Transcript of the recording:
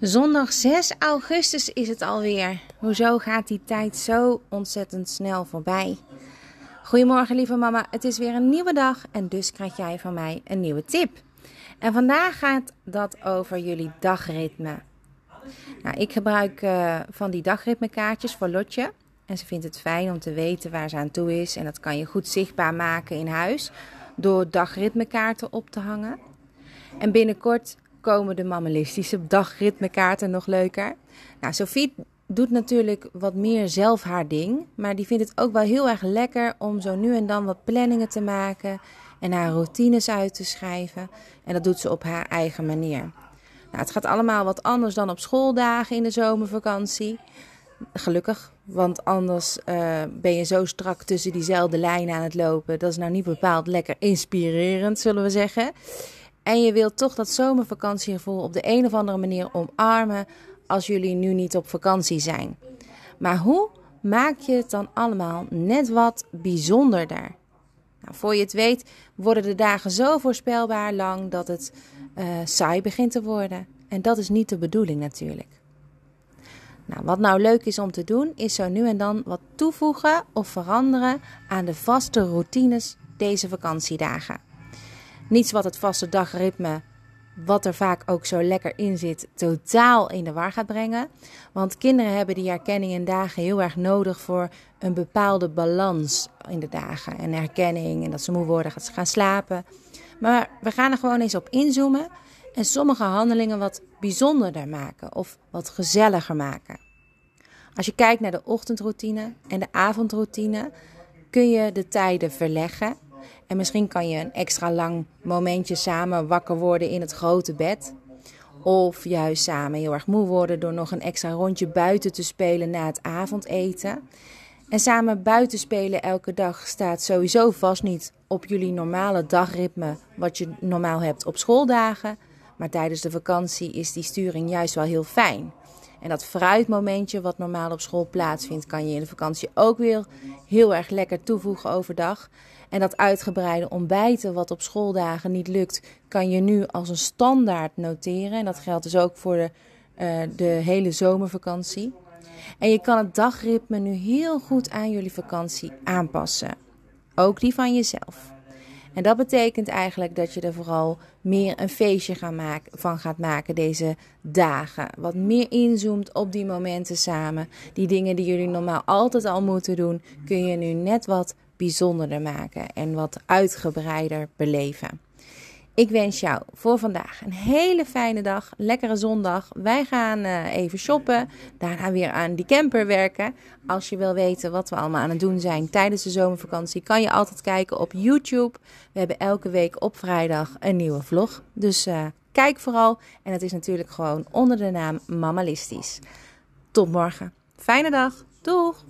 Zondag 6 augustus is het alweer. Hoezo gaat die tijd zo ontzettend snel voorbij? Goedemorgen lieve mama, het is weer een nieuwe dag en dus krijg jij van mij een nieuwe tip. En vandaag gaat dat over jullie dagritme. Nou, ik gebruik uh, van die dagritmekaartjes voor Lotje. En ze vindt het fijn om te weten waar ze aan toe is. En dat kan je goed zichtbaar maken in huis door dagritmekaarten op te hangen. En binnenkort komen de mammalistische dagritmekaarten nog leuker. Nou, Sophie doet natuurlijk wat meer zelf haar ding. Maar die vindt het ook wel heel erg lekker om zo nu en dan wat planningen te maken. En haar routines uit te schrijven. En dat doet ze op haar eigen manier. Nou, het gaat allemaal wat anders dan op schooldagen in de zomervakantie. Gelukkig, want anders uh, ben je zo strak tussen diezelfde lijnen aan het lopen. Dat is nou niet bepaald lekker inspirerend, zullen we zeggen. En je wilt toch dat zomervakantiegevoel op de een of andere manier omarmen als jullie nu niet op vakantie zijn. Maar hoe maak je het dan allemaal net wat bijzonderder? Nou, voor je het weet worden de dagen zo voorspelbaar lang dat het uh, saai begint te worden. En dat is niet de bedoeling natuurlijk. Nou, wat nou leuk is om te doen, is zo nu en dan wat toevoegen of veranderen aan de vaste routines deze vakantiedagen. Niets wat het vaste dagritme, wat er vaak ook zo lekker in zit, totaal in de war gaat brengen. Want kinderen hebben die herkenning in dagen heel erg nodig voor een bepaalde balans in de dagen. En herkenning en dat ze moe worden, dat ze gaan slapen. Maar we gaan er gewoon eens op inzoomen en sommige handelingen wat bijzonderder maken of wat gezelliger maken. Als je kijkt naar de ochtendroutine en de avondroutine, kun je de tijden verleggen en misschien kan je een extra lang momentje samen wakker worden in het grote bed. Of juist samen heel erg moe worden door nog een extra rondje buiten te spelen na het avondeten. En samen buiten spelen elke dag staat sowieso vast niet op jullie normale dagritme, wat je normaal hebt op schooldagen. Maar tijdens de vakantie is die sturing juist wel heel fijn. En dat fruitmomentje wat normaal op school plaatsvindt, kan je in de vakantie ook weer heel erg lekker toevoegen overdag. En dat uitgebreide ontbijten wat op schooldagen niet lukt, kan je nu als een standaard noteren. En dat geldt dus ook voor de, uh, de hele zomervakantie. En je kan het dagritme nu heel goed aan jullie vakantie aanpassen. Ook die van jezelf. En dat betekent eigenlijk dat je er vooral meer een feestje gaan maken, van gaat maken deze dagen. Wat meer inzoomt op die momenten samen. Die dingen die jullie normaal altijd al moeten doen, kun je nu net wat bijzonderder maken en wat uitgebreider beleven. Ik wens jou voor vandaag een hele fijne dag, lekkere zondag. Wij gaan uh, even shoppen, daarna weer aan die camper werken. Als je wil weten wat we allemaal aan het doen zijn tijdens de zomervakantie, kan je altijd kijken op YouTube. We hebben elke week op vrijdag een nieuwe vlog. Dus uh, kijk vooral. En het is natuurlijk gewoon onder de naam Mamalistisch. Tot morgen. Fijne dag. Doeg!